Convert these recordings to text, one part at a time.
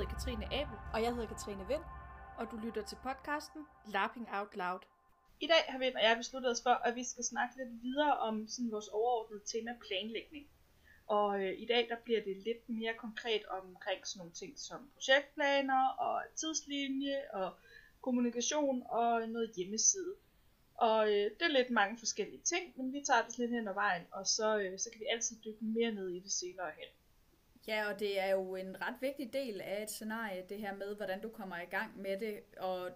hedder Katrine Abel. Og jeg hedder Katrine Vind. Og du lytter til podcasten Lapping Out Loud. I dag har Vind og jeg besluttet os for, at vi skal snakke lidt videre om sådan vores overordnede tema planlægning. Og øh, i dag der bliver det lidt mere konkret omkring sådan nogle ting som projektplaner og tidslinje og kommunikation og noget hjemmeside. Og øh, det er lidt mange forskellige ting, men vi tager det lidt hen ad vejen, og så, øh, så kan vi altid dykke mere ned i det senere hen. Ja, og det er jo en ret vigtig del af et scenarie, det her med, hvordan du kommer i gang med det, og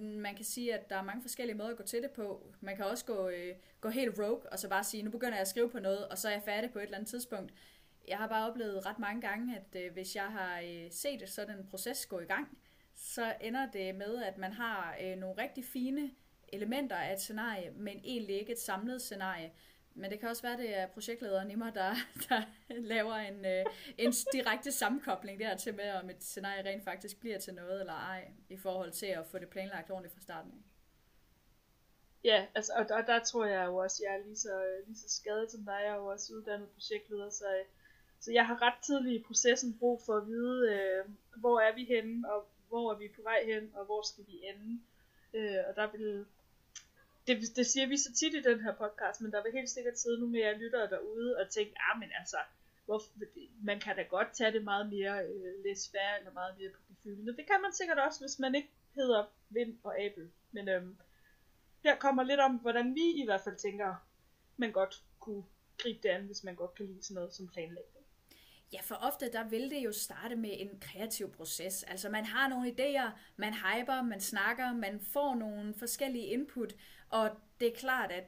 man kan sige, at der er mange forskellige måder at gå til det på. Man kan også gå, øh, gå helt rogue, og så bare sige, nu begynder jeg at skrive på noget, og så er jeg færdig på et eller andet tidspunkt. Jeg har bare oplevet ret mange gange, at øh, hvis jeg har øh, set sådan en proces gå i gang, så ender det med, at man har øh, nogle rigtig fine elementer af et scenarie, men egentlig ikke et samlet scenarie. Men det kan også være, det er projektlederen i mig, der, der laver en, øh, en direkte sammenkobling der til med, om et scenarie rent faktisk bliver til noget eller ej, i forhold til at få det planlagt ordentligt fra starten af. Ja, altså, og der, der tror jeg jo også, jeg er lige så, lige så skadet som dig. Jeg er jo også uddannet projektleder, så, så jeg har ret tidligt i processen brug for at vide, øh, hvor er vi henne, og hvor er vi på vej hen, og hvor skal vi ende. Øh, og der vil det, det siger vi så tit i den her podcast, men der vil helt sikkert sidde nogle mere lyttere derude og tænke, ah, men altså, hvor, man kan da godt tage det meget mere øh, lidt eller meget mere på gefyldende. Det kan man sikkert også, hvis man ikke hedder Vind og Abel. Men øhm, her kommer lidt om, hvordan vi i hvert fald tænker, man godt kunne gribe det an, hvis man godt kan lide sådan noget som planlægning. Ja, for ofte der vil det jo starte med en kreativ proces. Altså man har nogle idéer, man hyper, man snakker, man får nogle forskellige input, og det er klart, at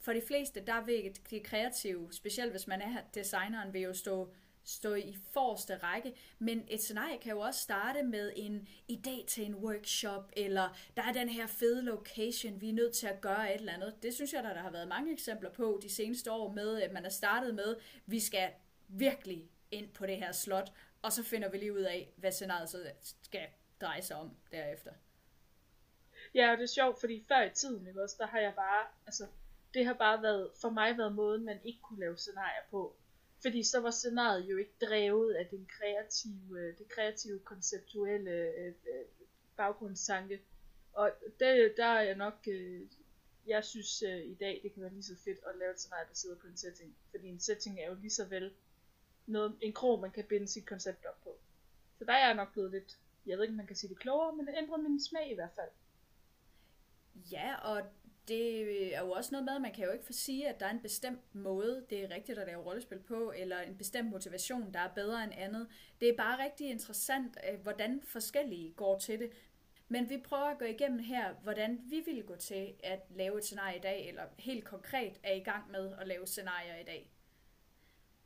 for de fleste, der vil det kreative, specielt hvis man er designeren, vil jo stå, stå i forreste række. Men et scenarie kan jo også starte med en idé til en workshop, eller der er den her fede location, vi er nødt til at gøre et eller andet. Det synes jeg, der, der har været mange eksempler på de seneste år med, at man er startet med, vi skal virkelig ind på det her slot, og så finder vi lige ud af, hvad scenariet så skal dreje sig om derefter. Ja, og det er sjovt, fordi før i tiden, ikke også, der har jeg bare, altså, det har bare været, for mig været måden, man ikke kunne lave scenarier på. Fordi så var scenariet jo ikke drevet af den kreative, øh, det kreative, konceptuelle øh, øh baggrundstanke. Og det, der er jeg nok, øh, jeg synes øh, i dag, det kan være lige så fedt at lave et scenarie baseret på en setting. Fordi en setting er jo lige så vel noget, en krog, man kan binde sit koncept op på. Så der er jeg nok blevet lidt, jeg ved ikke, om man kan sige det klogere, men det ændrede min smag i hvert fald. Ja, og det er jo også noget med, at man kan jo ikke sige, at der er en bestemt måde, det er rigtigt at lave rollespil på, eller en bestemt motivation, der er bedre end andet. Det er bare rigtig interessant, øh, hvordan forskellige går til det. Men vi prøver at gå igennem her, hvordan vi ville gå til at lave et scenarie i dag, eller helt konkret er i gang med at lave scenarier i dag.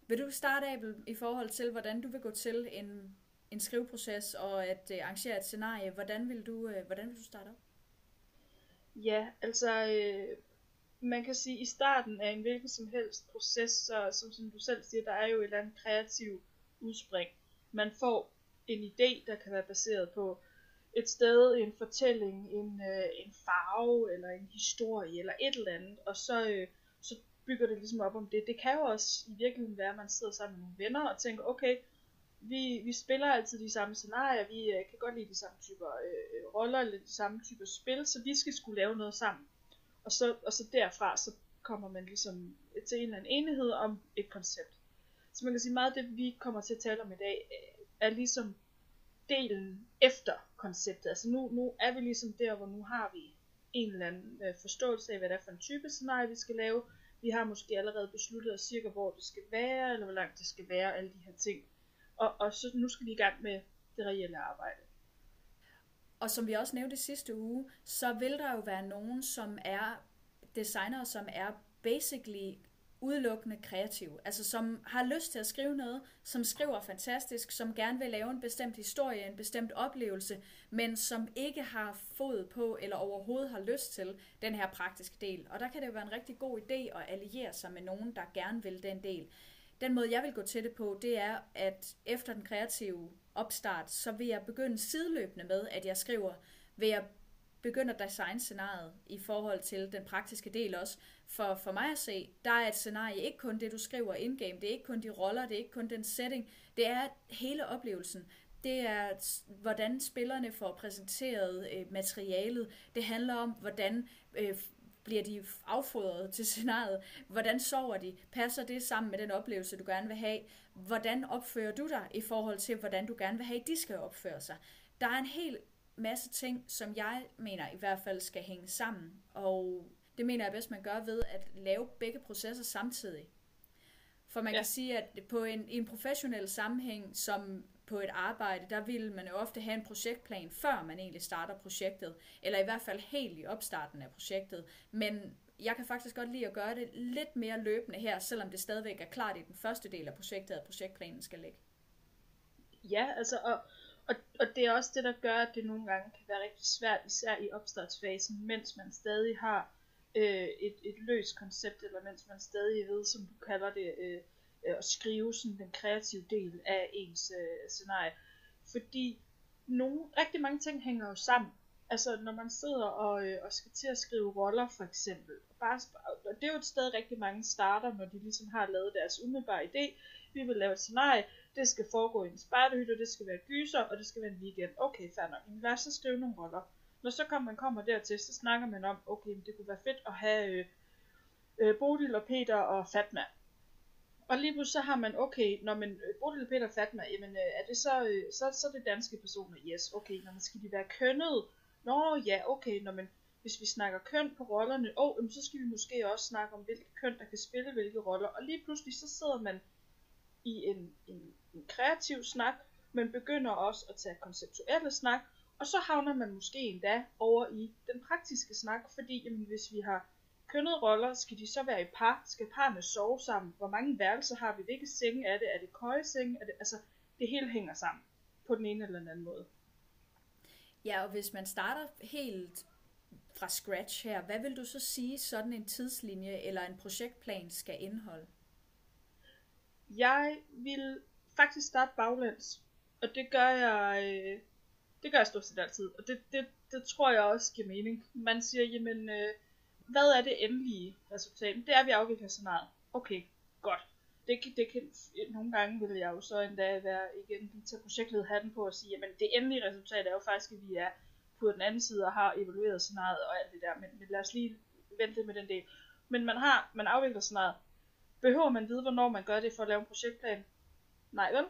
Vil du starte, Abel, i forhold til, hvordan du vil gå til en, en skriveproces og at øh, arrangere et scenarie? Hvordan vil du, øh, hvordan vil du starte op? Ja, altså øh, man kan sige, at i starten af en hvilken som helst proces, så som, som du selv siger, der er jo et eller andet kreativ udspring. Man får en idé, der kan være baseret på et sted, en fortælling, en, øh, en farve, eller en historie, eller et eller andet, og så, øh, så bygger det ligesom op om det. Det kan jo også i virkeligheden være, at man sidder sammen med nogle venner og tænker, okay, vi, vi spiller altid de samme scenarier, vi øh, kan godt lide de samme typer øh, øh, roller, eller de samme typer spil, så vi skal skulle lave noget sammen. Og så, og så derfra, så kommer man ligesom øh, til en eller anden enighed om et koncept. Så man kan sige, meget af det, vi kommer til at tale om i dag, øh, er ligesom delen efter konceptet. Altså nu, nu er vi ligesom der, hvor nu har vi en eller anden øh, forståelse af, hvad det er for en type scenarie, vi skal lave. Vi har måske allerede besluttet os cirka, hvor det skal være, eller hvor langt det skal være, alle de her ting. Og, og så nu skal vi i gang med det reelle arbejde. Og som vi også nævnte sidste uge, så vil der jo være nogen, som er designere, som er basically udelukkende kreative. Altså som har lyst til at skrive noget, som skriver fantastisk, som gerne vil lave en bestemt historie, en bestemt oplevelse, men som ikke har fod på eller overhovedet har lyst til den her praktiske del. Og der kan det jo være en rigtig god idé at alliere sig med nogen, der gerne vil den del. Den måde, jeg vil gå til det på, det er, at efter den kreative opstart, så vil jeg begynde sideløbende med, at jeg skriver, vil jeg begynde at designe scenariet i forhold til den praktiske del også. For, for mig at se, der er et scenarie ikke kun det, du skriver in-game, det er ikke kun de roller, det er ikke kun den setting, det er hele oplevelsen. det er, hvordan spillerne får præsenteret øh, materialet. Det handler om, hvordan øh, bliver de affodret til scenariet? Hvordan sover de? Passer det sammen med den oplevelse, du gerne vil have? Hvordan opfører du dig i forhold til, hvordan du gerne vil have, de skal opføre sig? Der er en hel masse ting, som jeg mener i hvert fald skal hænge sammen. Og det mener jeg bedst, man gør ved at lave begge processer samtidig. For man ja. kan sige, at på en, en professionel sammenhæng, som på et arbejde, der vil man jo ofte have en projektplan, før man egentlig starter projektet, eller i hvert fald helt i opstarten af projektet. Men jeg kan faktisk godt lide at gøre det lidt mere løbende her, selvom det stadigvæk er klart i den første del af projektet, at projektplanen skal ligge. Ja, altså, og, og, og det er også det, der gør, at det nogle gange kan være rigtig svært, især i opstartsfasen, mens man stadig har øh, et, et løst koncept, eller mens man stadig ved, som du kalder det, øh, Øh, at skrive sådan den kreative del af ens øh, scenarie. Fordi nogle, rigtig mange ting hænger jo sammen. Altså når man sidder og, øh, og skal til at skrive roller for eksempel. Bare, og det er jo et sted rigtig mange starter, når de ligesom har lavet deres umiddelbare idé. Vi vil lave et scenarie, det skal foregå i en spartehytte, det skal være gyser, og det skal være en weekend. Okay, fair nok. Men lad os så skrive nogle roller. Når så kommer man kommer dertil, så snakker man om, okay, det kunne være fedt at have øh, øh, Bodil og Peter og Fatma. Og lige pludselig så har man, okay, når man øh, Bodil Peter Fatma, jamen øh, er det så, øh, så, så er det danske personer, yes, okay, når man skal de være kønnet, nå ja, okay, når man, hvis vi snakker køn på rollerne, oh, jamen, så skal vi måske også snakke om, hvilke køn, der kan spille hvilke roller, og lige pludselig så sidder man i en, en, en kreativ snak, men begynder også at tage konceptuelle snak, og så havner man måske endda over i den praktiske snak, fordi jamen, hvis vi har kønnede roller, skal de så være i par? Skal parne sove sammen? Hvor mange værelser har vi? Hvilke senge er det? Er det køjesenge? Er det, altså, det hele hænger sammen på den ene eller den anden måde. Ja, og hvis man starter helt fra scratch her, hvad vil du så sige, sådan en tidslinje eller en projektplan skal indeholde? Jeg vil faktisk starte baglæns, og det gør jeg, øh, det gør jeg stort set altid, og det, det, det tror jeg også giver mening. Man siger, jamen, øh, hvad er det endelige resultat? Det er, at vi afvikler scenariet. Okay, godt. Det, det kan, nogle gange vil jeg jo så endda være igen tage projektet hatten på og sige, jamen det endelige resultat er jo faktisk, at vi er på den anden side og har evalueret scenariet og alt det der, men, men lad os lige vente med den del. Men man har, man afvikler scenariet. Behøver man vide, hvornår man gør det for at lave en projektplan? Nej, vel?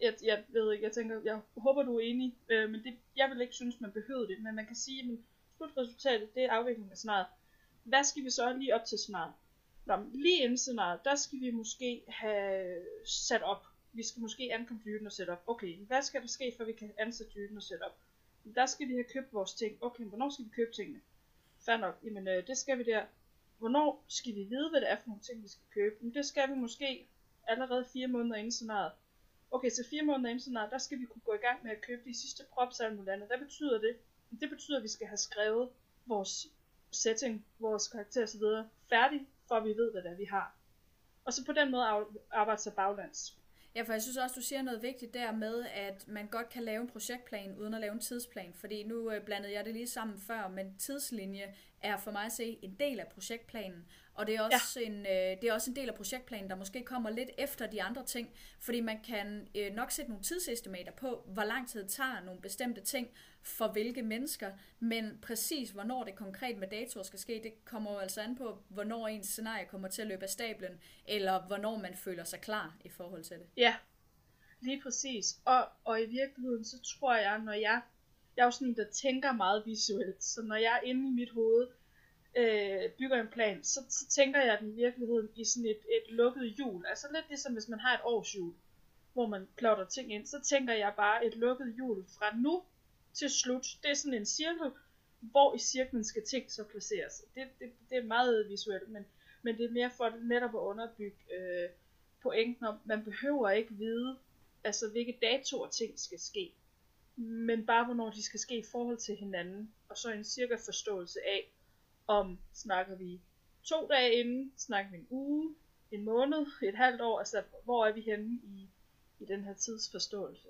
Jeg, jeg ved ikke, jeg tænker, jeg håber du er enig, øh, men det, jeg vil ikke synes, man behøvede det, men man kan sige, at slutresultatet, det er afviklingen af scenariet. Hvad skal vi så lige op til scenariet? Nå, lige inden scenariet, der skal vi måske have sat op. Vi skal måske ankomme dyden og sætte op. Okay, hvad skal der ske, for vi kan ansætte dyden og sætte op? Der skal vi have købt vores ting. Okay, hvornår skal vi købe tingene? Fair nok, jamen øh, det skal vi der. Hvornår skal vi vide, hvad det er for nogle ting, vi skal købe? Jamen, det skal vi måske allerede fire måneder inden scenariet. Okay, så fire måneder inden scenariet, der skal vi kunne gå i gang med at købe de sidste props og andet. Hvad betyder det? Det betyder, at vi skal have skrevet vores setting, vores karakter osv. færdig, for at vi ved, hvad det er, vi har. Og så på den måde arbejde sig baglands. Ja, for jeg synes også, du siger noget vigtigt der med, at man godt kan lave en projektplan uden at lave en tidsplan. Fordi nu øh, blandede jeg det lige sammen før, men tidslinje er for mig at se en del af projektplanen. Og det er, også ja. en, øh, det er også en del af projektplanen, der måske kommer lidt efter de andre ting, fordi man kan øh, nok sætte nogle tidsestimater på, hvor lang tid det tager nogle bestemte ting for hvilke mennesker, men præcis hvornår det konkret med datoer skal ske, det kommer jo altså an på, hvornår ens scenarie kommer til at løbe af stablen, eller hvornår man føler sig klar i forhold til det. Ja, lige præcis. Og, og i virkeligheden, så tror jeg, når jeg, jeg er jo sådan en, der tænker meget visuelt, så når jeg er inde i mit hoved, øh, bygger en plan, så, så tænker jeg den i virkeligheden i sådan et, et lukket hjul. Altså lidt ligesom hvis man har et årshjul, hvor man plotter ting ind, så tænker jeg bare et lukket hjul fra nu til slut. Det er sådan en cirkel, hvor i cirklen skal ting så placeres. Det, det, det er meget visuelt, men, men det er mere for netop at underbygge øh, pointen om, man behøver ikke vide, altså hvilke datoer ting skal ske, men bare hvornår de skal ske i forhold til hinanden, og så en cirka forståelse af, om snakker vi to dage inden, snakker vi en uge, en måned, et halvt år, altså hvor er vi henne i, i den her tidsforståelse.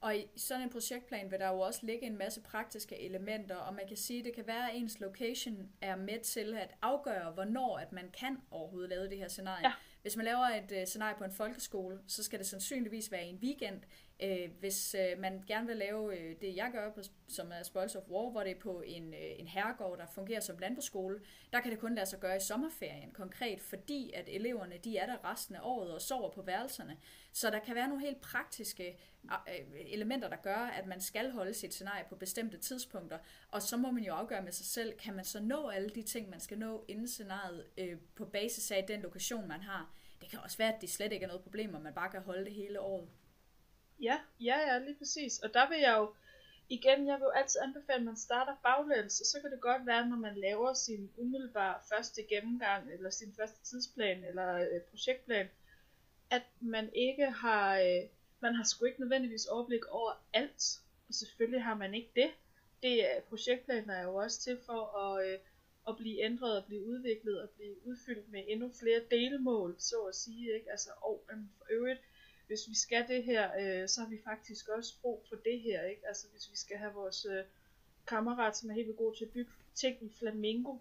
Og i sådan en projektplan vil der jo også ligge en masse praktiske elementer, og man kan sige, at det kan være, at ens location er med til at afgøre, hvornår at man kan overhovedet lave det her scenarie. Ja. Hvis man laver et øh, scenarie på en folkeskole, så skal det sandsynligvis være en weekend. Øh, hvis øh, man gerne vil lave øh, det, jeg gør, på, som er Spoils of War, hvor det er på en, øh, en herregård, der fungerer som landbrugsskole, der kan det kun lade sig gøre i sommerferien konkret, fordi at eleverne de er der resten af året og sover på værelserne. Så der kan være nogle helt praktiske øh, elementer, der gør, at man skal holde sit scenarie på bestemte tidspunkter, og så må man jo afgøre med sig selv, kan man så nå alle de ting, man skal nå inden scenariet øh, på basis af den lokation, man har. Det kan også være, at det slet ikke er noget problem, og man bare kan holde det hele året. Ja, ja, ja, lige præcis. Og der vil jeg jo, igen, jeg vil jo altid anbefale, at man starter baglæns, og så kan det godt være, når man laver sin umiddelbare første gennemgang, eller sin første tidsplan, eller øh, projektplan, at man ikke har, øh, man har sgu ikke nødvendigvis overblik over alt, og selvfølgelig har man ikke det. Det er, projektplaner er jo også til for at, øh, at blive ændret og blive udviklet og blive udfyldt med endnu flere delmål, så at sige, ikke? Altså, og øhm, for øvrigt, hvis vi skal det her, øh, så har vi faktisk også brug for det her, ikke? Altså hvis vi skal have vores øh, kammerat, som er helt god til at bygge ting i Flamingo,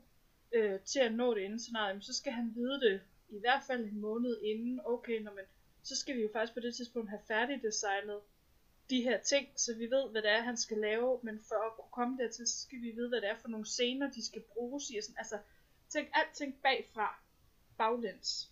øh, til at nå det inden scenariet, så skal han vide det i hvert fald en måned inden. Okay, når man, så skal vi jo faktisk på det tidspunkt have færdigdesignet de her ting, så vi ved, hvad det er, han skal lave, men for at kunne komme dertil, så skal vi vide, hvad det er for nogle scener, de skal bruges i. Sådan, altså, tænk alting bagfra, baglæns.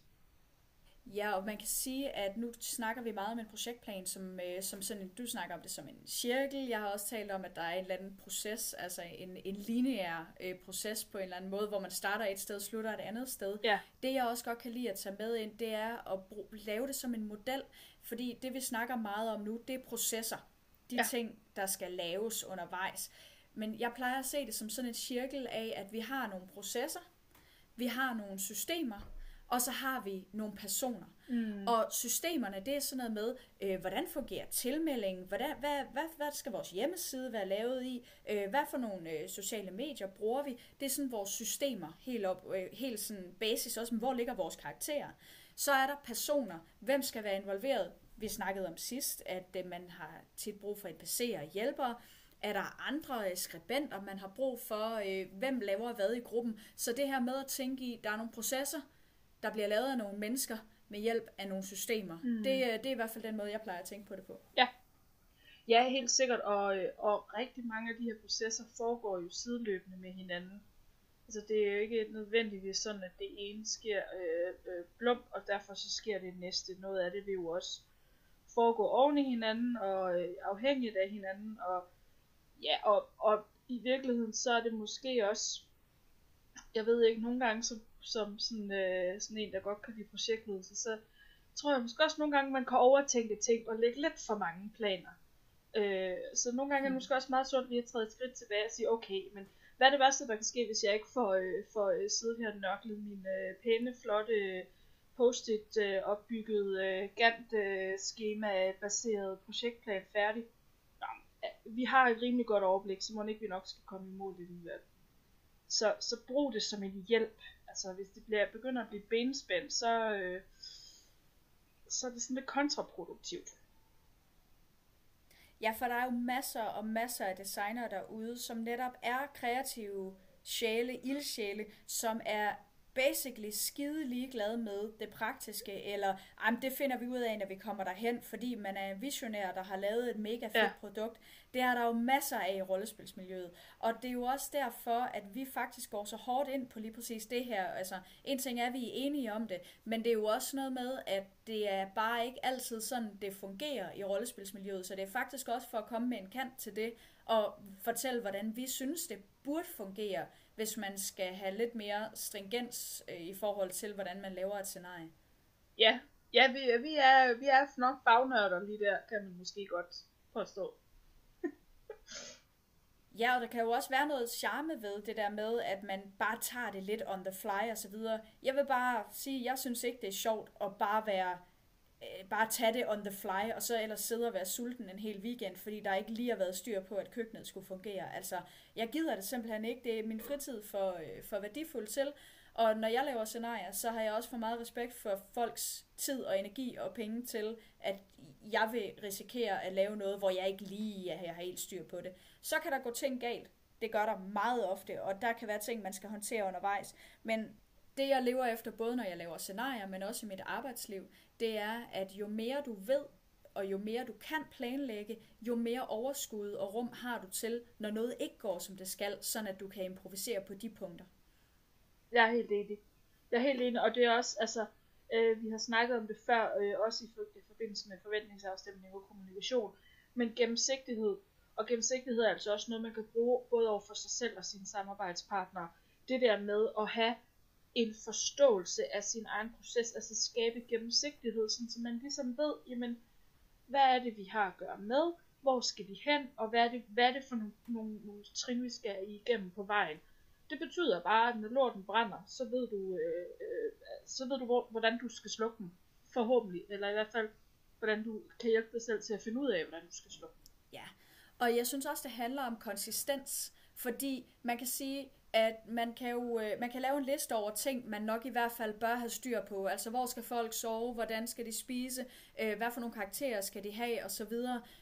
Ja, og man kan sige, at nu snakker vi meget om en projektplan, som, øh, som sådan, du snakker om det som en cirkel. Jeg har også talt om, at der er en eller anden proces, altså en, en lineær øh, proces på en eller anden måde, hvor man starter et sted og slutter et andet sted. Ja. Det jeg også godt kan lide at tage med ind, det er at bruge, lave det som en model, fordi det vi snakker meget om nu, det er processer. De ja. ting, der skal laves undervejs. Men jeg plejer at se det som sådan en cirkel af, at vi har nogle processer, vi har nogle systemer, og så har vi nogle personer. Mm. Og systemerne, det er sådan noget med, øh, hvordan fungerer tilmeldingen, hvordan, hvad, hvad, hvad skal vores hjemmeside være lavet i, øh, hvad for nogle øh, sociale medier bruger vi. Det er sådan vores systemer, helt, op, øh, helt sådan basis også, hvor ligger vores karakterer. Så er der personer, hvem skal være involveret. Vi snakkede om sidst, at øh, man har tit brug for NPC'er og hjælpere. Er der andre øh, skribenter, man har brug for? Øh, hvem laver hvad i gruppen? Så det her med at tænke i, der er nogle processer, der bliver lavet af nogle mennesker med hjælp af nogle systemer. Mm. Det, det er i hvert fald den måde, jeg plejer at tænke på det på. Ja, ja helt sikkert. Og, og rigtig mange af de her processer foregår jo sideløbende med hinanden. Altså det er jo ikke nødvendigvis sådan, at det ene sker øh, øh, blum, og derfor så sker det næste. Noget af det vil jo også foregå oven i hinanden, og øh, afhængigt af hinanden, og ja, og, og i virkeligheden så er det måske også, jeg ved ikke, nogle gange så som sådan, øh, sådan en, der godt kan lide projektledelse, så tror jeg måske også nogle gange, man kan overtænke ting og lægge lidt for mange planer. Øh, så nogle gange er det mm. måske også meget sundt lige at træde et skridt tilbage og sige, okay, men hvad er det værste, der kan ske, hvis jeg ikke får, øh, får øh, siddet her og nørklet min øh, pæne, flotte, post-it øh, opbygget øh, Gantt øh, schema baseret projektplan færdig? Nå, vi har et rimelig godt overblik, så må ikke vi nok skal komme i mål alligevel. Så, så brug det som en hjælp altså hvis det bliver, begynder at blive benspændt, så, øh, så er det sådan lidt kontraproduktivt. Ja, for der er jo masser og masser af designere derude, som netop er kreative sjæle, ildsjæle, som er basically skide ligeglad med det praktiske, eller jamen, det finder vi ud af, når vi kommer derhen, fordi man er en visionær, der har lavet et mega fedt ja. produkt. Det er der jo masser af i rollespilsmiljøet. Og det er jo også derfor, at vi faktisk går så hårdt ind på lige præcis det her. Altså, en ting er, at vi er enige om det, men det er jo også noget med, at det er bare ikke altid sådan, det fungerer i rollespilsmiljøet. Så det er faktisk også for at komme med en kant til det, og fortælle, hvordan vi synes, det burde fungere hvis man skal have lidt mere stringens øh, i forhold til, hvordan man laver et scenarie. Ja, ja vi, vi, er, vi er nok fagnørder lige der, kan man måske godt forstå. ja, og der kan jo også være noget charme ved det der med, at man bare tager det lidt on the fly og så videre. Jeg vil bare sige, jeg synes ikke, det er sjovt at bare være øh, bare tage det on the fly, og så ellers sidde og være sulten en hel weekend, fordi der ikke lige har været styr på, at køkkenet skulle fungere. Altså, jeg gider det simpelthen ikke. Det er min fritid for, øh, for værdifuld til. Og når jeg laver scenarier, så har jeg også for meget respekt for folks tid og energi og penge til, at jeg vil risikere at lave noget, hvor jeg ikke lige er, har helt styr på det. Så kan der gå ting galt. Det gør der meget ofte, og der kan være ting, man skal håndtere undervejs. Men det jeg lever efter, både når jeg laver scenarier, men også i mit arbejdsliv, det er, at jo mere du ved, og jo mere du kan planlægge, jo mere overskud og rum har du til, når noget ikke går, som det skal, sådan at du kan improvisere på de punkter. Jeg er helt enig. Jeg er helt enig, og det er også, altså, øh, vi har snakket om det før, øh, også i, forbindelse med forventningsafstemning og kommunikation, men gennemsigtighed, og gennemsigtighed er altså også noget, man kan bruge både over for sig selv og sine samarbejdspartnere. Det der med at have en forståelse af sin egen proces, altså skabe gennemsigtighed, sådan, så man ligesom ved, jamen, hvad er det, vi har at gøre med, hvor skal vi hen, og hvad er det, hvad er det for nogle, nogle, nogle trin, vi skal igennem på vejen. Det betyder bare, at når lorten brænder, så ved du, øh, øh, så ved du hvor, hvordan du skal slukke den. Forhåbentlig, eller i hvert fald, hvordan du kan hjælpe dig selv til at finde ud af, hvordan du skal slukke den. Ja, og jeg synes også, det handler om konsistens, fordi man kan sige, at man kan jo øh, man kan lave en liste over ting, man nok i hvert fald bør have styr på. Altså, hvor skal folk sove, hvordan skal de spise, øh, hvad for nogle karakterer skal de have, osv.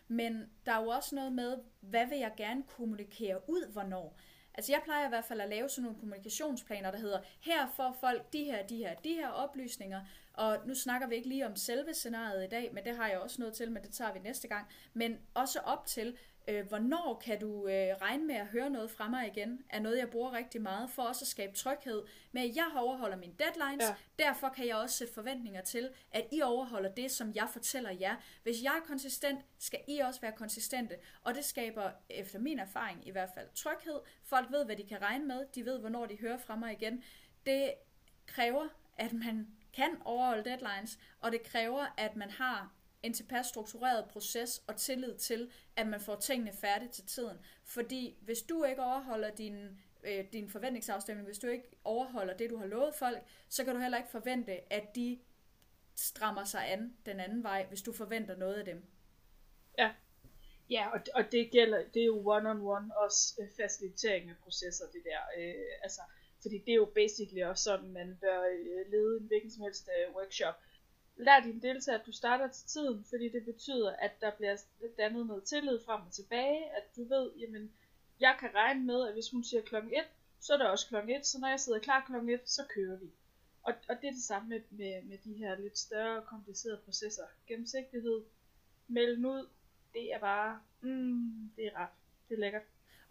Men der er jo også noget med, hvad vil jeg gerne kommunikere ud, hvornår. Altså jeg plejer i hvert fald at lave sådan nogle kommunikationsplaner, der hedder, her får folk de her, de her, de her oplysninger, og nu snakker vi ikke lige om selve scenariet i dag, men det har jeg også noget til, men det tager vi næste gang. Men også op til, øh, hvornår kan du øh, regne med at høre noget fra mig igen, er noget, jeg bruger rigtig meget, for også at skabe tryghed med, at jeg overholder mine deadlines, ja. derfor kan jeg også sætte forventninger til, at I overholder det, som jeg fortæller jer. Hvis jeg er konsistent, skal I også være konsistente, og det skaber, efter min erfaring i hvert fald, tryghed. Folk ved, hvad de kan regne med, de ved, hvornår de hører fra mig igen. Det kræver, at man kan overholde deadlines, og det kræver, at man har en tilpas struktureret proces og tillid til, at man får tingene færdigt til tiden. Fordi hvis du ikke overholder din, øh, din forventningsafstemning, hvis du ikke overholder det, du har lovet folk, så kan du heller ikke forvente, at de strammer sig an den anden vej, hvis du forventer noget af dem. Ja, ja og, og det gælder, det er jo one-on-one også øh, facilitering af processer, det der. Øh, altså, fordi det er jo basically også sådan, man bør øh, lede en hvilken som helst øh, workshop lær din deltager, at du starter til tiden, fordi det betyder, at der bliver dannet noget tillid frem og tilbage, at du ved, jamen, jeg kan regne med, at hvis hun siger klokken 1, så er det også klokken 1, så når jeg sidder klar klokken 1, så kører vi. Og, og det er det samme med, med, med de her lidt større, komplicerede processer. Gennemsigtighed, melden ud, det er bare, mm, det er ret, det er lækkert.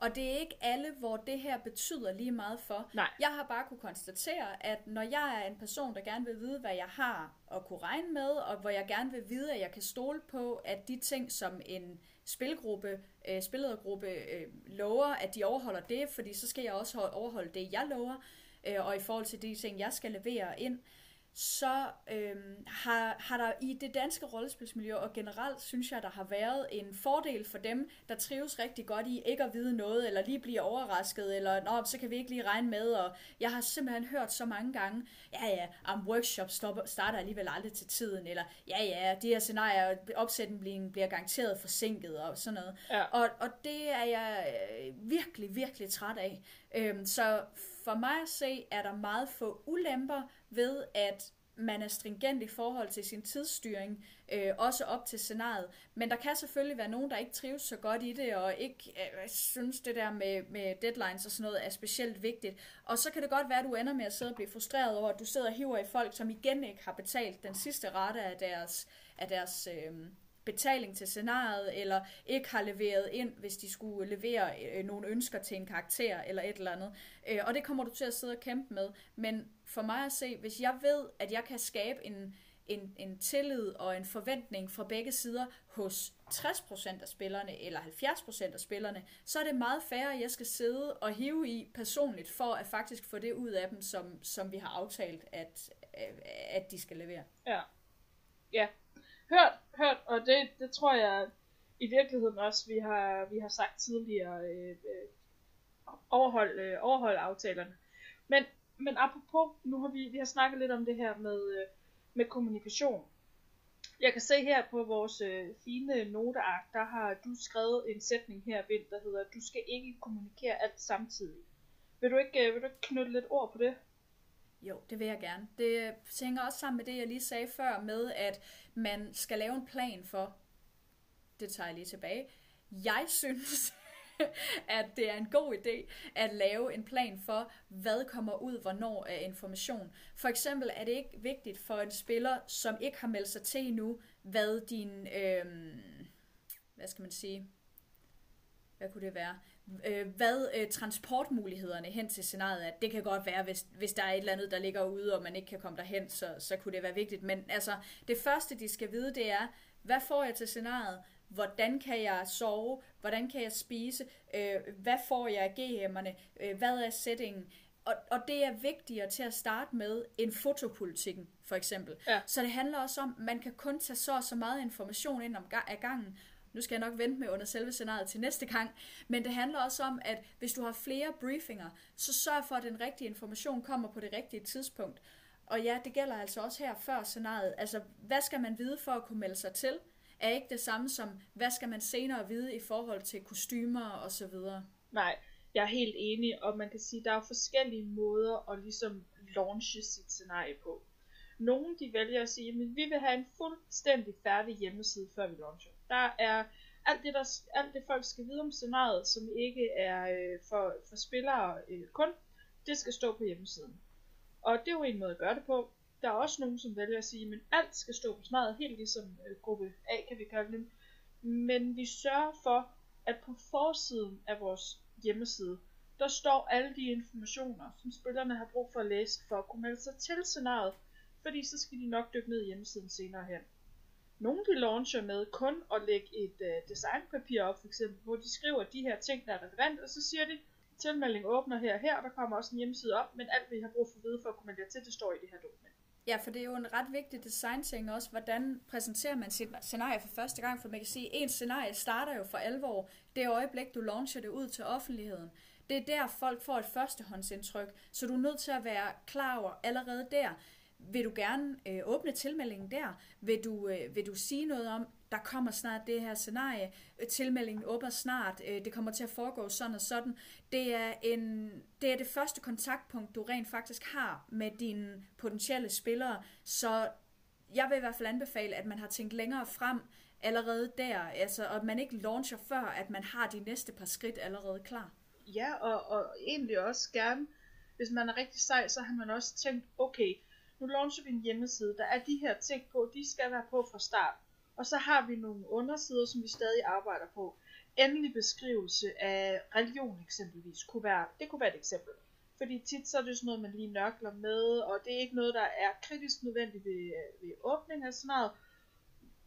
Og det er ikke alle, hvor det her betyder lige meget for. Nej. Jeg har bare kunne konstatere, at når jeg er en person, der gerne vil vide, hvad jeg har at kunne regne med, og hvor jeg gerne vil vide, at jeg kan stole på, at de ting, som en spilgruppe, øh, spilledergruppe øh, lover, at de overholder det, fordi så skal jeg også overholde det, jeg lover, øh, og i forhold til de ting, jeg skal levere ind, øh, så øhm, har, har der i det danske rollespilsmiljø, og generelt synes jeg, der har været en fordel for dem, der trives rigtig godt i ikke at vide noget, eller lige blive overrasket, eller Nå, så kan vi ikke lige regne med, og jeg har simpelthen hørt så mange gange, ja ja, om workshop stopper, starter alligevel aldrig til tiden, eller ja ja, de her scenarier, opsætningen bliver garanteret forsinket, og sådan noget. Ja. Og, og det er jeg øh, virkelig, virkelig træt af. Øhm, så for mig at se, er der meget få ulemper ved, at man er stringent i forhold til sin tidsstyring, øh, også op til scenariet. Men der kan selvfølgelig være nogen, der ikke trives så godt i det, og ikke øh, synes det der med, med deadlines og sådan noget er specielt vigtigt. Og så kan det godt være, at du ender med at sidde og blive frustreret over, at du sidder og hiver i folk, som igen ikke har betalt den sidste rate af deres, af deres øh, betaling til scenariet, eller ikke har leveret ind, hvis de skulle levere øh, nogle ønsker til en karakter, eller et eller andet. Øh, og det kommer du til at sidde og kæmpe med. Men for mig at se, hvis jeg ved, at jeg kan skabe en, en, en tillid og en forventning fra begge sider hos 60% af spillerne eller 70% af spillerne, så er det meget færre, jeg skal sidde og hive i personligt for at faktisk få det ud af dem, som, som vi har aftalt, at, at de skal levere. Ja. Ja, hørt, hørt, og det, det tror jeg i virkeligheden også, vi har, vi har sagt tidligere, øh, øh, overhold, øh, overhold aftalerne. Men, men apropos, nu har vi, vi har snakket lidt om det her med, øh, med kommunikation. Jeg kan se her på vores øh, fine noteark, der har du skrevet en sætning her, Vind, der hedder, du skal ikke kommunikere alt samtidig. Vil du ikke, øh, vil du ikke knytte lidt ord på det? Jo, det vil jeg gerne. Det hænger også sammen med det, jeg lige sagde før, med at man skal lave en plan for, det tager jeg lige tilbage. Jeg synes, at det er en god idé at lave en plan for, hvad kommer ud, hvornår af information. For eksempel er det ikke vigtigt for en spiller, som ikke har meldt sig til endnu, hvad din, øh, hvad skal man sige, hvad kunne det være? Øh, hvad øh, transportmulighederne hen til scenariet er. Det kan godt være, hvis, hvis der er et eller andet, der ligger ude, og man ikke kan komme derhen, så, så kunne det være vigtigt. Men altså, det første, de skal vide, det er, hvad får jeg til scenariet? Hvordan kan jeg sove? Hvordan kan jeg spise? Øh, hvad får jeg af GM'erne? Øh, hvad er settingen? Og, og det er vigtigere til at starte med end fotopolitikken, for eksempel. Ja. Så det handler også om, at man kan kun tage så og så meget information ind om af gangen, nu skal jeg nok vente med under selve scenariet til næste gang, men det handler også om, at hvis du har flere briefinger, så sørg for, at den rigtige information kommer på det rigtige tidspunkt. Og ja, det gælder altså også her før scenariet. Altså, hvad skal man vide for at kunne melde sig til? Er ikke det samme som, hvad skal man senere vide i forhold til kostymer og så videre? Nej, jeg er helt enig, og man kan sige, at der er forskellige måder at ligesom launche sit scenarie på. Nogle de vælger at sige, at vi vil have en fuldstændig færdig hjemmeside, før vi launcher. Der er alt det, der, alt det folk skal vide om scenariet, som ikke er øh, for, for spillere øh, kun, det skal stå på hjemmesiden. Og det er jo en måde at gøre det på. Der er også nogen, som vælger at sige, at alt skal stå på scenariet, helt ligesom øh, gruppe A, kan vi kalde dem. Men vi sørger for, at på forsiden af vores hjemmeside, der står alle de informationer, som spillerne har brug for at læse for at kunne melde sig til scenariet, fordi så skal de nok dykke ned i hjemmesiden senere hen. Nogle de launcher med kun at lægge et øh, designpapir op, for eksempel, hvor de skriver de her ting, der er relevant, og så siger de, tilmelding åbner her og her, og der kommer også en hjemmeside op, men alt vi har brug for at vide for at kunne melde til, det står i det her dokument. Ja, for det er jo en ret vigtig design-ting også, hvordan præsenterer man sit scenarie for første gang, for man kan sige, at ens scenarie starter jo for alvor det øjeblik, du launcher det ud til offentligheden. Det er der, folk får et førstehåndsindtryk, så du er nødt til at være klar over allerede der, vil du gerne øh, åbne tilmeldingen der? Vil du, øh, vil du sige noget om, der kommer snart det her scenarie, øh, tilmeldingen åbner snart, øh, det kommer til at foregå sådan og sådan. Det er, en, det er det første kontaktpunkt, du rent faktisk har med dine potentielle spillere, så jeg vil i hvert fald anbefale, at man har tænkt længere frem allerede der, altså, og at man ikke launcher før, at man har de næste par skridt allerede klar. Ja, og, og egentlig også gerne, hvis man er rigtig sej, så har man også tænkt, okay, nu launcher vi en hjemmeside, der er de her ting på, de skal være på fra start. Og så har vi nogle undersider, som vi stadig arbejder på. Endelig beskrivelse af religion eksempelvis, kunne være, det kunne være et eksempel. Fordi tit så er det sådan noget, man lige nørkler med, og det er ikke noget, der er kritisk nødvendigt ved, ved åbning af sådan noget.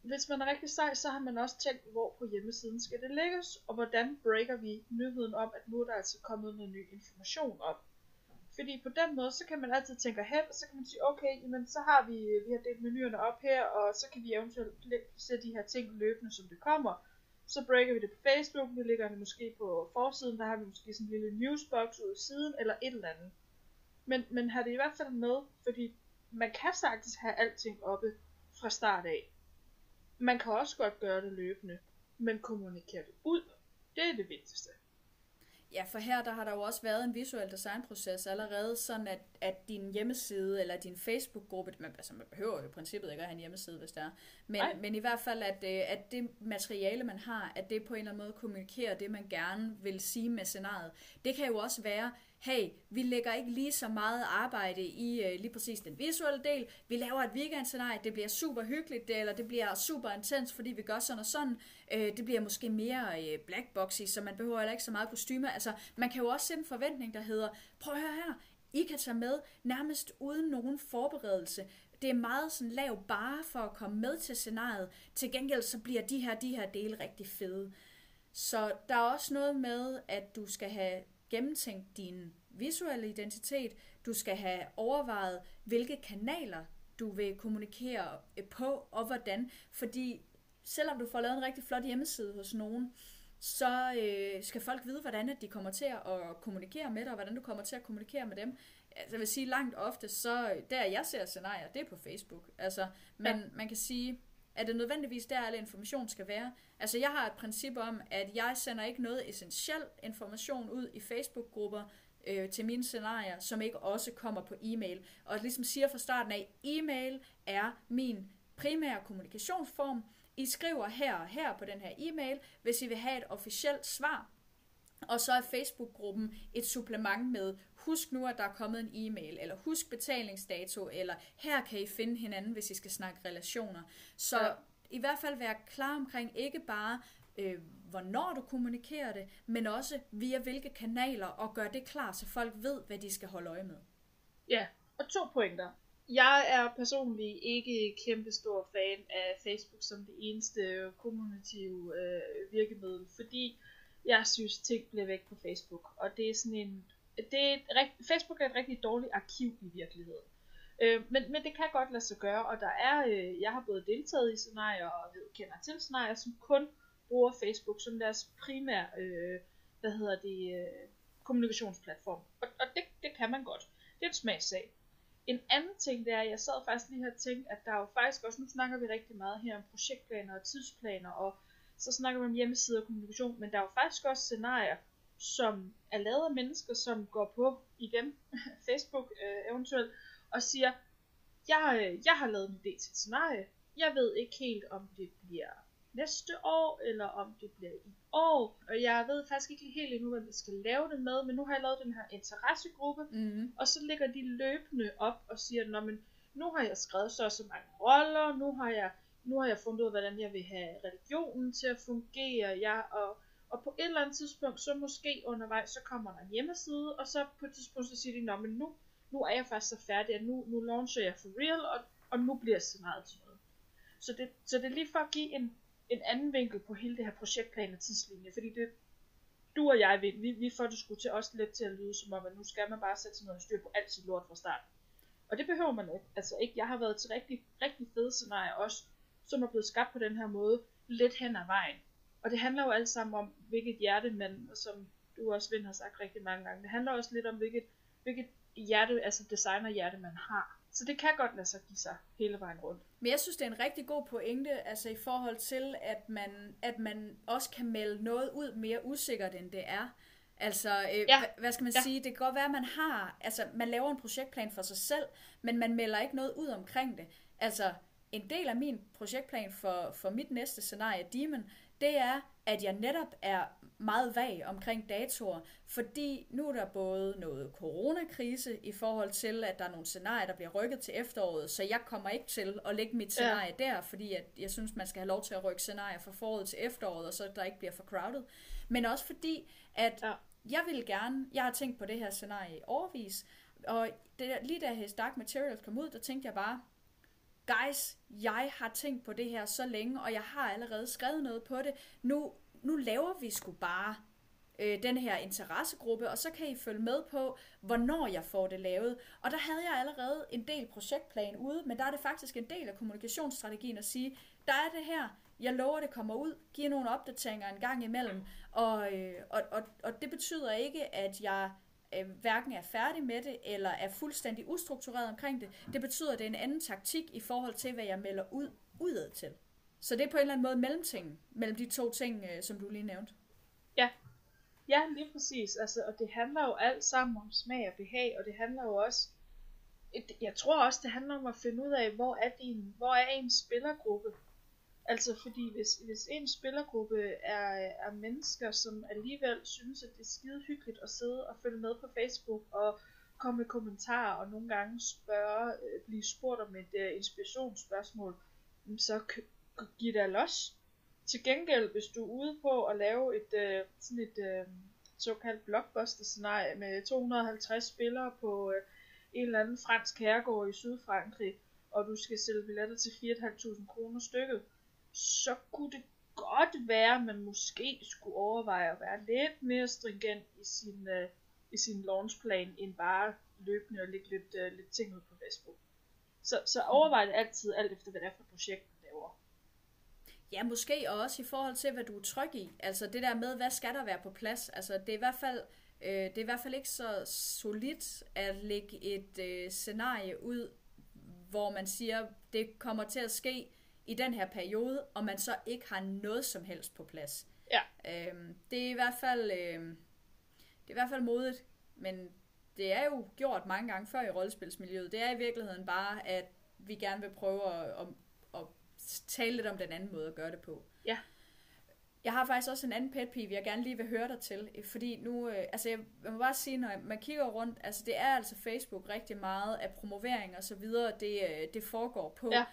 Hvis man er rigtig sej, så har man også tænkt, hvor på hjemmesiden skal det lægges, og hvordan breaker vi nyheden om, at nu er der altså kommet noget ny information op. Fordi på den måde, så kan man altid tænke hen, og så kan man sige, okay, jamen, så har vi, vi har delt menuerne op her, og så kan vi eventuelt se de her ting løbende, som det kommer. Så breaker vi det på Facebook, vi lægger det måske på forsiden, der har vi måske sådan en lille newsbox ude i siden, eller et eller andet. Men, men har det i hvert fald med, fordi man kan sagtens have alting oppe fra start af. Man kan også godt gøre det løbende, men kommunikere det ud, det er det vigtigste. Ja, for her der har der jo også været en visuel designproces allerede, sådan at, at din hjemmeside eller din Facebook-gruppe, man, altså man behøver jo i princippet ikke at have en hjemmeside, hvis det er, men, men i hvert fald, at, øh, at det materiale, man har, at det på en eller anden måde kommunikerer det, man gerne vil sige med scenariet. Det kan jo også være, hey, vi lægger ikke lige så meget arbejde i øh, lige præcis den visuelle del. Vi laver et weekendscenarie, det bliver super hyggeligt, det, eller det bliver super intens, fordi vi gør sådan og sådan. øh, det bliver måske mere øh, blackboxy, så man behøver heller ikke så meget kostymer. Altså, man kan jo også sætte en forventning, der hedder, prøv at høre her, I kan tage med nærmest uden nogen forberedelse. Det er meget sådan lav bare for at komme med til scenariet. Til gengæld så bliver de her, de her dele rigtig fede. Så der er også noget med, at du skal have gennemtænkt din visuelle identitet. Du skal have overvejet, hvilke kanaler du vil kommunikere øh, på, og hvordan. Fordi selvom du får lavet en rigtig flot hjemmeside hos nogen, så øh, skal folk vide, hvordan de kommer til at kommunikere med dig, og hvordan du kommer til at kommunikere med dem. Altså, jeg vil sige langt ofte, så der jeg ser scenarier, det er på Facebook. Altså, men ja. man kan sige, er det nødvendigvis der, alle information skal være? Altså, jeg har et princip om, at jeg sender ikke noget essentiel information ud i Facebook-grupper øh, til mine scenarier, som ikke også kommer på e-mail. Og ligesom siger fra starten af, e-mail er min primære kommunikationsform. I skriver her og her på den her e-mail, hvis I vil have et officielt svar. Og så er Facebook-gruppen et supplement med, husk nu, at der er kommet en e-mail, eller husk betalingsdato, eller her kan I finde hinanden, hvis I skal snakke relationer. Så ja. i hvert fald være klar omkring ikke bare, øh, hvornår du kommunikerer det, men også via hvilke kanaler, og gør det klar, så folk ved, hvad de skal holde øje med. Ja, og to pointer. Jeg er personligt ikke kæmpe stor fan af Facebook som det eneste kommunikative øh, virkemiddel, fordi jeg synes, ting bliver væk på Facebook. Og det er sådan en... Det er et, Facebook er et rigtig dårligt arkiv i virkeligheden. Øh, men, men det kan godt lade sig gøre, og der er, øh, jeg har både deltaget i scenarier og ved, kender til scenarier, som kun bruger Facebook som deres primære, øh, hvad hedder det, øh, kommunikationsplatform. Og, og det, det kan man godt. Det er en smagssag. En anden ting, det er, at jeg sad faktisk lige her og tænkte, at der er jo faktisk også, nu snakker vi rigtig meget her om projektplaner og tidsplaner, og så snakker vi om hjemmesider og kommunikation, men der er jo faktisk også scenarier, som er lavet af mennesker, som går på, igen, Facebook øh, eventuelt, og siger, jeg, øh, jeg har lavet en idé til et scenarie, jeg ved ikke helt, om det bliver næste år, eller om det bliver i år. Og jeg ved faktisk ikke helt endnu, hvad vi skal lave det med, men nu har jeg lavet den her interessegruppe, mm. og så ligger de løbende op og siger, Nå, men nu har jeg skrevet så så mange roller, nu har jeg, nu har jeg fundet ud af, hvordan jeg vil have religionen til at fungere, ja, og, og på et eller andet tidspunkt, så måske undervejs, så kommer der en hjemmeside, og så på et tidspunkt, så siger de, Nå, men nu, nu er jeg faktisk så færdig, at nu, nu launcher jeg for real, og, og nu bliver scenariet til noget. Så det, så det er lige for at give en, en anden vinkel på hele det her projektplan og tidslinje, fordi det, du og jeg, vi, vi får det sgu til os lidt til at lyde som om, at nu skal man bare sætte sig noget styr på alt sit lort fra start. Og det behøver man ikke. Altså ikke, jeg har været til rigtig, rigtig fede scenarier også, som er blevet skabt på den her måde, lidt hen ad vejen. Og det handler jo alt sammen om, hvilket hjerte man, som du også Vind har sagt rigtig mange gange, det handler også lidt om, hvilket, hvilket hjerte, altså designer hjerte man har. Så det kan godt lade sig give sig hele vejen rundt. Men jeg synes, det er en rigtig god pointe, altså i forhold til, at man, at man også kan melde noget ud mere usikkert, end det er. Altså, øh, ja. hvad skal man ja. sige, det kan godt være, at man har, altså man laver en projektplan for sig selv, men man melder ikke noget ud omkring det. Altså, en del af min projektplan for, for mit næste scenarie, Demon, det er, at jeg netop er meget vag omkring datoer, fordi nu er der både noget coronakrise i forhold til, at der er nogle scenarier, der bliver rykket til efteråret, så jeg kommer ikke til at lægge mit scenarie ja. der, fordi at jeg synes, man skal have lov til at rykke scenarier fra foråret til efteråret, og så der ikke bliver for crowded. Men også fordi, at ja. jeg vil gerne, jeg har tænkt på det her scenarie i overvis, og det, lige da His Dark Materials kom ud, der tænkte jeg bare, guys, jeg har tænkt på det her så længe, og jeg har allerede skrevet noget på det. Nu, nu laver vi sgu bare øh, den her interessegruppe, og så kan I følge med på, hvornår jeg får det lavet. Og der havde jeg allerede en del projektplan ude, men der er det faktisk en del af kommunikationsstrategien at sige, der er det her, jeg lover, det kommer ud, giver nogle opdateringer en gang imellem, og, øh, og, og, og det betyder ikke, at jeg øh, hverken er færdig med det, eller er fuldstændig ustruktureret omkring det. Det betyder, at det er en anden taktik i forhold til, hvad jeg melder ud udad til. Så det er på en eller anden måde mellemting, mellem de to ting, øh, som du lige nævnte. Ja, ja lige præcis. Altså, og det handler jo alt sammen om smag og behag, og det handler jo også, jeg tror også, det handler om at finde ud af, hvor er, din, hvor er ens spillergruppe. Altså fordi hvis, hvis en spillergruppe er, er mennesker, som alligevel synes, at det er skide hyggeligt at sidde og følge med på Facebook og komme med kommentarer og nogle gange spørge, øh, blive spurgt om et uh, inspirationsspørgsmål, så giv dig los. Til gengæld, hvis du er ude på at lave et uh, sådan et uh, såkaldt blockbuster-scenarie med 250 spillere på uh, en eller anden fransk herregård i Sydfrankrig, og du skal sælge billetter til 4.500 kroner stykket, så kunne det godt være, at man måske skulle overveje at være lidt mere stringent i sin, uh, i sin launchplan, end bare løbende og lægge lidt, uh, lidt ting ud på Facebook. Så, så overvej det altid, alt efter hvad det er for et projekt, man laver. Ja, måske også i forhold til, hvad du er tryg i. Altså det der med, hvad skal der være på plads? Altså det er i hvert fald, øh, det er i hvert fald ikke så solidt at lægge et øh, scenarie ud, hvor man siger, det kommer til at ske i den her periode, og man så ikke har noget som helst på plads. Ja. Øhm, det er i hvert fald øh, det er i hvert fald modigt, men det er jo gjort mange gange før i rollespilsmiljøet. Det er i virkeligheden bare, at vi gerne vil prøve at, at, at tale lidt om den anden måde at gøre det på. Ja. Jeg har faktisk også en anden pet peeve, jeg gerne lige vil høre dig til, fordi nu, øh, altså jeg, jeg må bare sige, når man kigger rundt, altså det er altså Facebook rigtig meget af promovering og så videre, det, øh, det foregår på. Ja.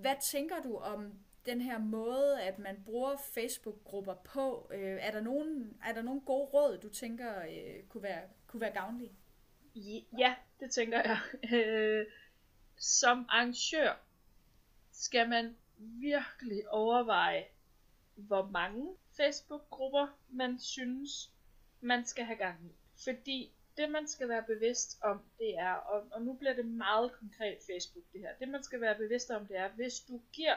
Hvad tænker du om den her måde, at man bruger Facebook-grupper på? Øh, er, der nogen, er der nogen gode råd, du tænker øh, kunne, være, kunne være gavnlige? Ja, det tænker jeg. Øh, som arrangør skal man virkelig overveje, hvor mange Facebook-grupper man synes, man skal have gang i. Fordi det man skal være bevidst om, det er, og, og nu bliver det meget konkret Facebook det her, det man skal være bevidst om, det er, hvis du giver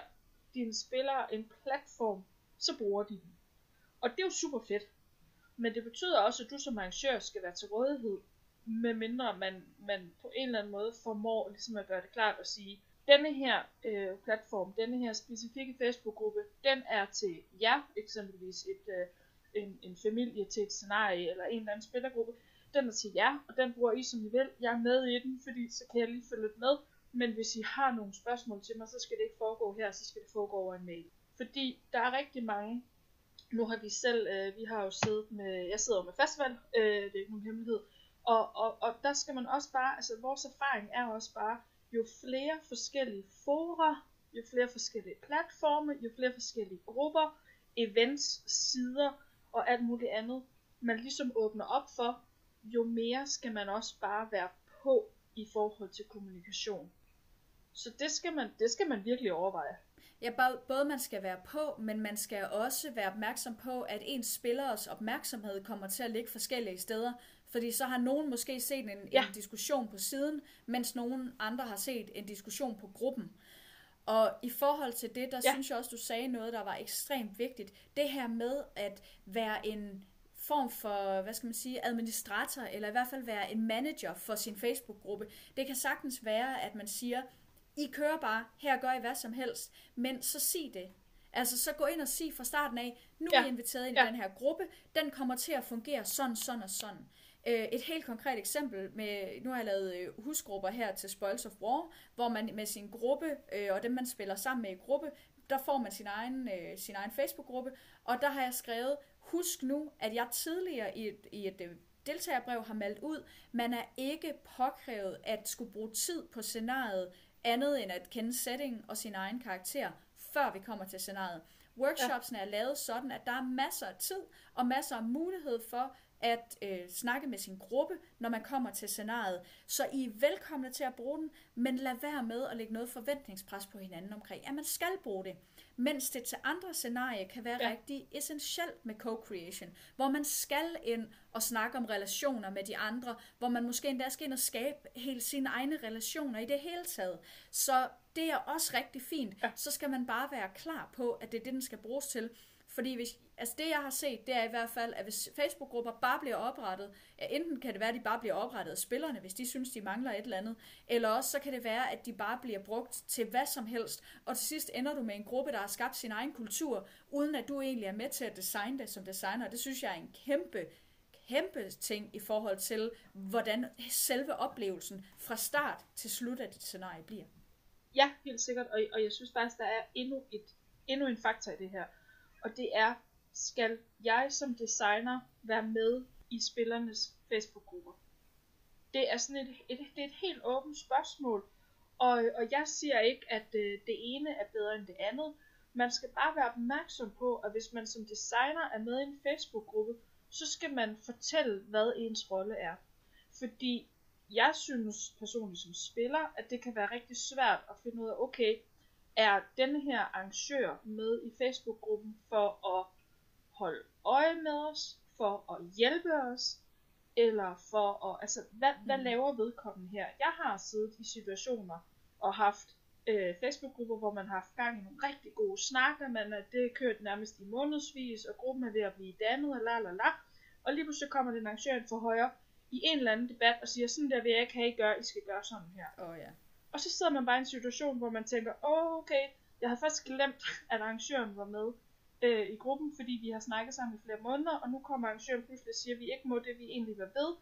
dine spillere en platform, så bruger de den. Og det er jo super fedt. Men det betyder også, at du som arrangør skal være til rådighed, medmindre man, man på en eller anden måde formår ligesom at gøre det klart og sige, denne her øh, platform, denne her specifikke Facebook-gruppe, den er til jer, eksempelvis et, øh, en, en familie til et scenarie, eller en eller anden spillergruppe, den er til jer, og den bruger I som I vil. Jeg er med i den, fordi så kan jeg lige følge lidt med. Men hvis I har nogle spørgsmål til mig, så skal det ikke foregå her, så skal det foregå over en mail. Fordi der er rigtig mange, nu har vi selv, øh, vi har jo siddet med, jeg sidder jo med festival, øh, det er ikke nogen hemmelighed, og, og, og der skal man også bare, altså vores erfaring er også bare, jo flere forskellige fora, jo flere forskellige platforme, jo flere forskellige grupper, events, sider og alt muligt andet, man ligesom åbner op for, jo mere skal man også bare være på i forhold til kommunikation. Så det skal man, det skal man virkelig overveje. Ja, både man skal være på, men man skal også være opmærksom på, at ens spillers opmærksomhed kommer til at ligge forskellige steder. Fordi så har nogen måske set en, ja. en diskussion på siden, mens nogen andre har set en diskussion på gruppen. Og i forhold til det, der ja. synes jeg også, du sagde noget, der var ekstremt vigtigt. Det her med at være en form for, hvad skal man sige, administrator, eller i hvert fald være en manager for sin Facebook-gruppe. Det kan sagtens være, at man siger, I kører bare, her gør I hvad som helst, men så sig det. Altså så gå ind og sig fra starten af, nu ja. er I inviteret ind ja. i den her gruppe, den kommer til at fungere sådan, sådan og sådan. Øh, et helt konkret eksempel med, nu har jeg lavet øh, husgrupper her til Spoils of War, hvor man med sin gruppe, øh, og dem man spiller sammen med i gruppe, der får man sin egen, sin egen Facebook-gruppe, og der har jeg skrevet, husk nu, at jeg tidligere i et, i et deltagerbrev har meldt ud, man er ikke påkrævet at skulle bruge tid på scenariet, andet end at kende setting og sin egen karakter, før vi kommer til scenariet. Workshopsene ja. er lavet sådan, at der er masser af tid og masser af mulighed for at øh, snakke med sin gruppe, når man kommer til scenariet. Så I er velkomne til at bruge den, men lad være med at lægge noget forventningspres på hinanden omkring, at man skal bruge det. Mens det til andre scenarier kan være ja. rigtig essentielt med co-creation, hvor man skal ind og snakke om relationer med de andre, hvor man måske endda skal ind og skabe helt sine egne relationer i det hele taget. Så det er også rigtig fint. Ja. Så skal man bare være klar på, at det er det, den skal bruges til. Fordi hvis, altså det, jeg har set, det er i hvert fald, at hvis Facebook-grupper bare bliver oprettet, ja, enten kan det være, at de bare bliver oprettet af spillerne, hvis de synes, de mangler et eller andet, eller også så kan det være, at de bare bliver brugt til hvad som helst, og til sidst ender du med en gruppe, der har skabt sin egen kultur, uden at du egentlig er med til at designe det som designer. Det synes jeg er en kæmpe, kæmpe ting i forhold til, hvordan selve oplevelsen fra start til slut af dit scenarie bliver. Ja, helt sikkert, og, og jeg synes faktisk, der er endnu, et, endnu en faktor i det her og det er, skal jeg som designer være med i spillernes Facebook-grupper? Det er sådan et, et, det er et helt åbent spørgsmål, og, og jeg siger ikke, at øh, det ene er bedre end det andet. Man skal bare være opmærksom på, at hvis man som designer er med i en Facebook-gruppe, så skal man fortælle, hvad ens rolle er. Fordi jeg synes personligt som spiller, at det kan være rigtig svært at finde ud af, okay, er denne her arrangør med i Facebook-gruppen for at holde øje med os, for at hjælpe os, eller for at, altså, hvad, mm. hvad laver vedkommende her? Jeg har siddet i situationer og haft øh, Facebook-grupper, hvor man har haft gang i nogle rigtig gode snakker, man er det er kørt nærmest i månedsvis, og gruppen er ved at blive dannet, og la la la. Og lige pludselig kommer den arrangør for højre i en eller anden debat og siger, sådan der vil jeg ikke have, I gør, I skal gøre sådan her. Oh, ja. Og så sidder man bare i en situation, hvor man tænker, åh, oh, okay, jeg havde først glemt, at arrangøren var med øh, i gruppen, fordi vi har snakket sammen i flere måneder, og nu kommer arrangøren pludselig og siger, at vi ikke må det, vi egentlig var ved.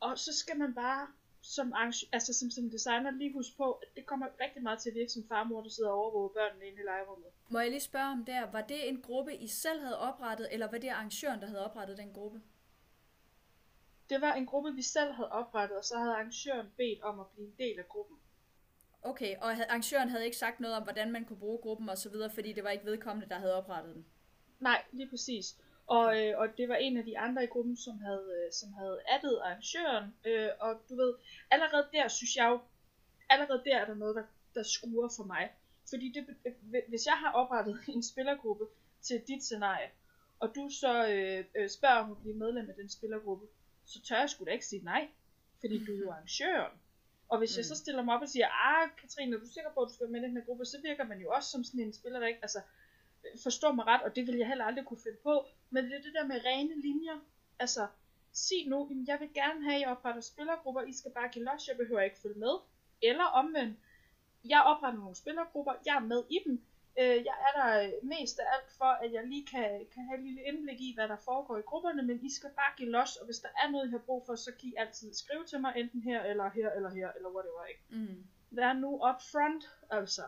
Og så skal man bare som, altså, som, som designer lige huske på, at det kommer rigtig meget til at virke som farmor, der sidder og overvåger børnene inde i lejerummet. Må jeg lige spørge om der, var det en gruppe, I selv havde oprettet, eller var det arrangøren, der havde oprettet den gruppe? Det var en gruppe, vi selv havde oprettet, og så havde arrangøren bedt om at blive en del af gruppen. Okay, og arrangøren havde ikke sagt noget om, hvordan man kunne bruge gruppen og så videre, fordi det var ikke vedkommende, der havde oprettet den. Nej, lige præcis. Og, øh, og det var en af de andre i gruppen, som havde, øh, som havde addet arrangøren. Øh, og du ved, allerede der synes jeg jo, allerede der er der noget, der, der skuer for mig. Fordi det, øh, hvis jeg har oprettet en spillergruppe til dit scenarie, og du så øh, øh, spørger om at blive medlem af den spillergruppe, så tør jeg sgu da ikke sige nej. Fordi du er jo arrangøren. Og hvis mm. jeg så stiller mig op og siger, ah Katrine, er du sikker på, at du skal være med i den her gruppe, så virker man jo også som sådan en spiller, der ikke, altså, forstår mig ret, og det vil jeg heller aldrig kunne finde på, men det er det der med rene linjer, altså, sig nu, jamen, jeg vil gerne have, at I opretter spillergrupper, I skal bare give los, jeg behøver ikke følge med, eller omvendt, jeg opretter nogle spillergrupper, jeg er med i dem, øh, jeg er der mest af alt for, at jeg lige kan, kan have et lille indblik i, hvad der foregår i grupperne, men I skal bare give los, og hvis der er noget, I har brug for, så kan I altid skrive til mig, enten her, eller her, eller her, eller whatever, ikke? Mm. Vær nu upfront, altså.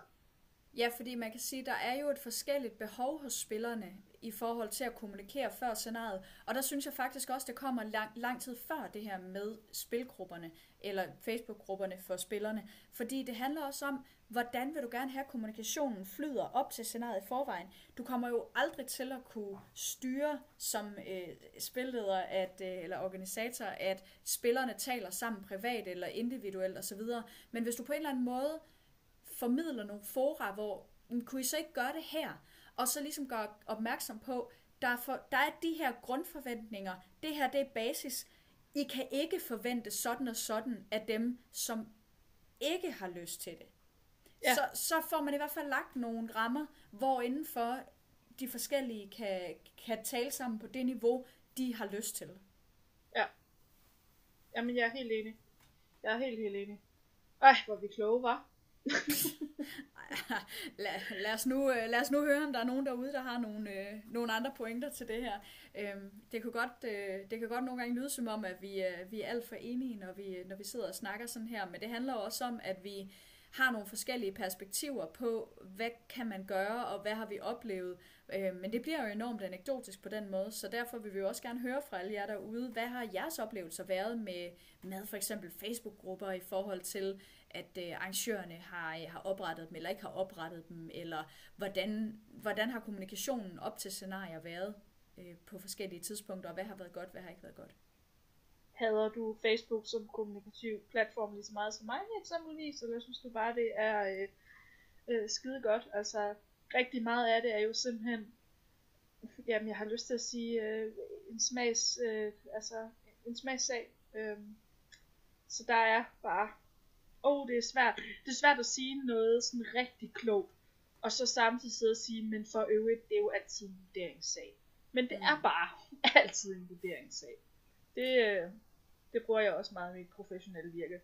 Ja, fordi man kan sige, der er jo et forskelligt behov hos spillerne i forhold til at kommunikere før scenariet. Og der synes jeg faktisk også, det kommer lang, lang tid før det her med spilgrupperne, eller Facebook-grupperne for spillerne. Fordi det handler også om, hvordan vil du gerne have, at kommunikationen flyder op til scenariet i forvejen. Du kommer jo aldrig til at kunne styre som øh, spilleder at, øh, eller organisator, at spillerne taler sammen privat eller individuelt osv. Men hvis du på en eller anden måde formidler nogle fora, hvor mm, kunne I så ikke gøre det her? Og så ligesom gøre opmærksom på, der er, for, der er de her grundforventninger, det her det er basis. I kan ikke forvente sådan og sådan af dem, som ikke har lyst til det. Ja. Så, så får man i hvert fald lagt nogle rammer, hvor indenfor de forskellige kan, kan tale sammen på det niveau, de har lyst til. Jamen, jeg er helt enig. Jeg er helt, helt enig. Ej, hvor vi kloge, var lad, lad, os nu, øh, lad os nu høre, om der er nogen derude, der har nogle, øh, nogle andre pointer til det her. Øhm, det, kan godt, øh, det kan godt nogle gange lyde som om, at vi, øh, vi er alt for enige, når vi, når vi sidder og snakker sådan her, men det handler også om, at vi har nogle forskellige perspektiver på, hvad kan man gøre, og hvad har vi oplevet. Øh, men det bliver jo enormt anekdotisk på den måde, så derfor vil vi jo også gerne høre fra alle jer derude, hvad har jeres oplevelser været med, med for eksempel Facebook-grupper i forhold til, at øh, arrangørerne har, øh, har oprettet dem, eller ikke har oprettet dem, eller hvordan, hvordan har kommunikationen op til scenarier været øh, på forskellige tidspunkter, og hvad har været godt, hvad har ikke været godt. Hader du Facebook som kommunikativ platform lige så meget som mig eksempelvis, eller synes du bare, det er øh, øh, skide godt? Altså, rigtig meget af det er jo simpelthen, jamen jeg har lyst til at sige, øh, en smags, øh, altså en smagssag. Øh, så der er bare, oh, det er svært, det er svært at sige noget sådan rigtig klogt, og så samtidig sidde og sige, men for øvrigt, det er jo altid en vurderingssag. Men det er bare altid en vurderingssag. Det, øh, det bruger jeg også meget i mit professionelle virke.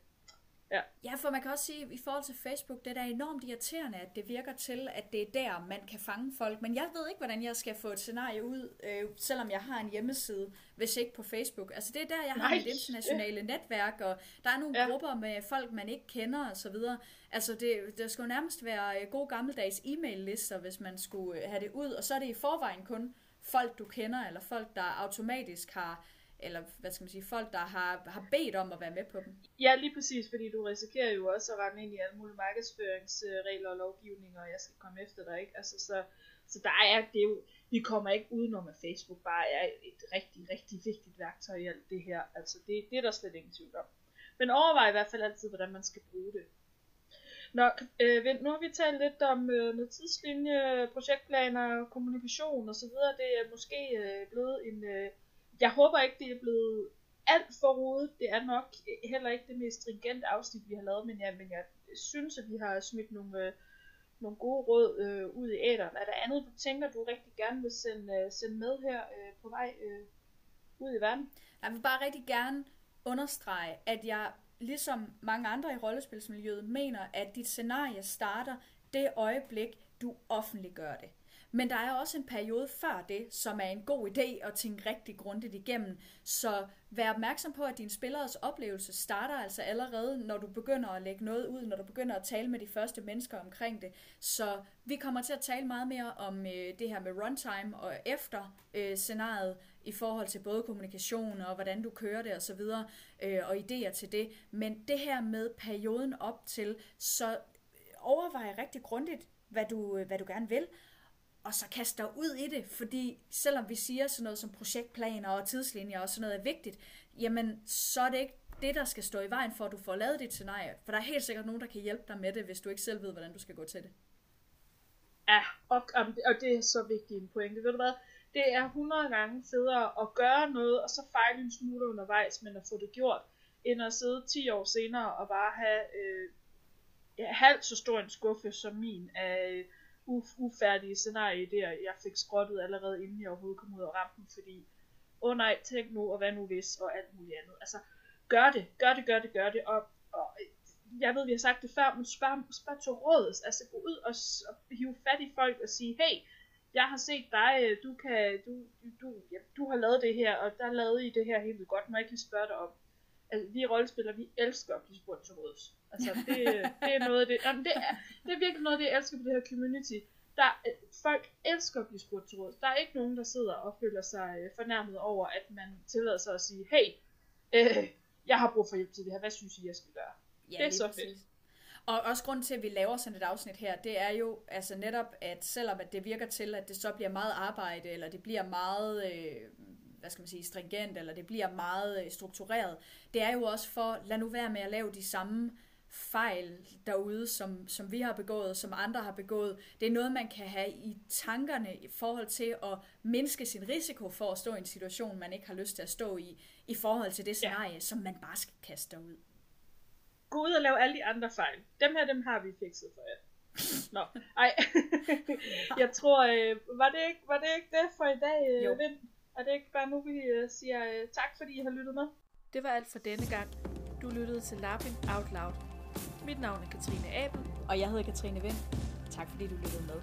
Ja, for man kan også sige, at i forhold til Facebook, det er da enormt irriterende, at det virker til, at det er der, man kan fange folk. Men jeg ved ikke, hvordan jeg skal få et scenarie ud, øh, selvom jeg har en hjemmeside, hvis ikke på Facebook. Altså det er der, jeg har Nej. mit internationale netværk, og der er nogle Ja. ja. grupper med folk, man ikke kender og så videre. Altså det, der skulle nærmest være øh, gode gammeldags e-mail-lister, hvis man skulle øh, have det ud. Og så er det i forvejen kun folk, du kender, eller folk, der automatisk har eller hvad skal man sige, folk, der har, har bedt om at være med på dem. Ja, lige præcis, fordi du risikerer jo også at rende ind i alle mulige markedsføringsregler og lovgivninger, og jeg skal komme efter dig, ikke? Altså, så, så der er det er jo, vi kommer ikke udenom, at Facebook bare er et rigtig, rigtig vigtigt værktøj i alt det her. Altså, det, det er der slet ingen tvivl om. Men overvej i hvert fald altid, hvordan man skal bruge det. Nå, øh, vent, nu har vi talt lidt om øh, noget tidslinje, projektplaner, kommunikation osv. Det er måske øh, blevet en... Øh, jeg håber ikke, det er blevet alt for rodet. Det er nok heller ikke det mest stringente afsnit, vi har lavet, men jeg, men jeg synes, at vi har smidt nogle, øh, nogle gode råd øh, ud i æderen. Er der andet, du tænker, du rigtig gerne vil sende, øh, sende med her øh, på vej øh, ud i verden? Jeg vil bare rigtig gerne understrege, at jeg ligesom mange andre i rollespilsmiljøet mener, at dit scenarie starter det øjeblik, du offentliggør det. Men der er også en periode før det, som er en god idé at tænke rigtig grundigt igennem. Så vær opmærksom på, at din spilleres oplevelse starter altså allerede, når du begynder at lægge noget ud, når du begynder at tale med de første mennesker omkring det. Så vi kommer til at tale meget mere om øh, det her med runtime og efter øh, scenariet i forhold til både kommunikation og hvordan du kører det osv. Øh, og idéer til det. Men det her med perioden op til, så overvej rigtig grundigt, hvad du, øh, hvad du gerne vil, og så kaste dig ud i det, fordi selvom vi siger sådan noget som projektplaner og tidslinjer og sådan noget er vigtigt, jamen så er det ikke det, der skal stå i vejen for, at du får lavet dit scenarie. For der er helt sikkert nogen, der kan hjælpe dig med det, hvis du ikke selv ved, hvordan du skal gå til det. Ja, og, og det er så vigtigt en pointe. Ved du hvad? Det er 100 gange federe at gøre noget, og så fejle en smule undervejs, men at få det gjort, end at sidde 10 år senere og bare have øh, ja, halvt så stor en skuffe som min af uf- ufærdige scenarieidéer, jeg fik skrottet allerede inden jeg overhovedet kom ud af rampen, fordi, åh oh nej, tænk nu, og hvad nu hvis, og alt muligt andet. Altså, gør det, gør det, gør det, gør det, og, og jeg ved, vi har sagt det før, men spørg, spørg til rådet, altså gå ud og, og hive fat i folk og sige, hey, jeg har set dig, du kan, du, du, ja, du har lavet det her, og der lavede I det her helt vildt godt, må jeg ikke lige spørge dig om. Altså, vi rollespillere, vi elsker at blive spurgt til råds. Altså, det, det er noget af det, jamen, det, er, det er virkelig noget af det, jeg elsker på det her community. Der, folk elsker at blive spurgt til råd. Der er ikke nogen, der sidder og føler sig øh, fornærmet over, at man tillader sig at sige, hey, øh, jeg har brug for hjælp til det her, hvad synes I, jeg skal gøre? Ja, det er så fedt. Og også grund til, at vi laver sådan et afsnit her, det er jo altså netop, at selvom at det virker til, at det så bliver meget arbejde, eller det bliver meget, øh, hvad skal man sige, stringent, eller det bliver meget øh, struktureret, det er jo også for, lad nu være med at lave de samme fejl derude, som, som vi har begået, som andre har begået. Det er noget, man kan have i tankerne i forhold til at mindske sin risiko for at stå i en situation, man ikke har lyst til at stå i, i forhold til det scenarie, ja. som man bare skal kaste ud. Gå ud og lave alle de andre fejl. Dem her, dem har vi fikset for jer. Nå, ej. jeg tror, øh, var, det ikke, var det ikke det for i dag, øh, jo. Vind? Er det ikke bare nu, vi øh, siger øh, tak, fordi I har lyttet med? Det var alt for denne gang. Du lyttede til Lapping Out Loud. Mit navn er Katrine Abel. Og jeg hedder Katrine Vind. Tak fordi du lyttede med.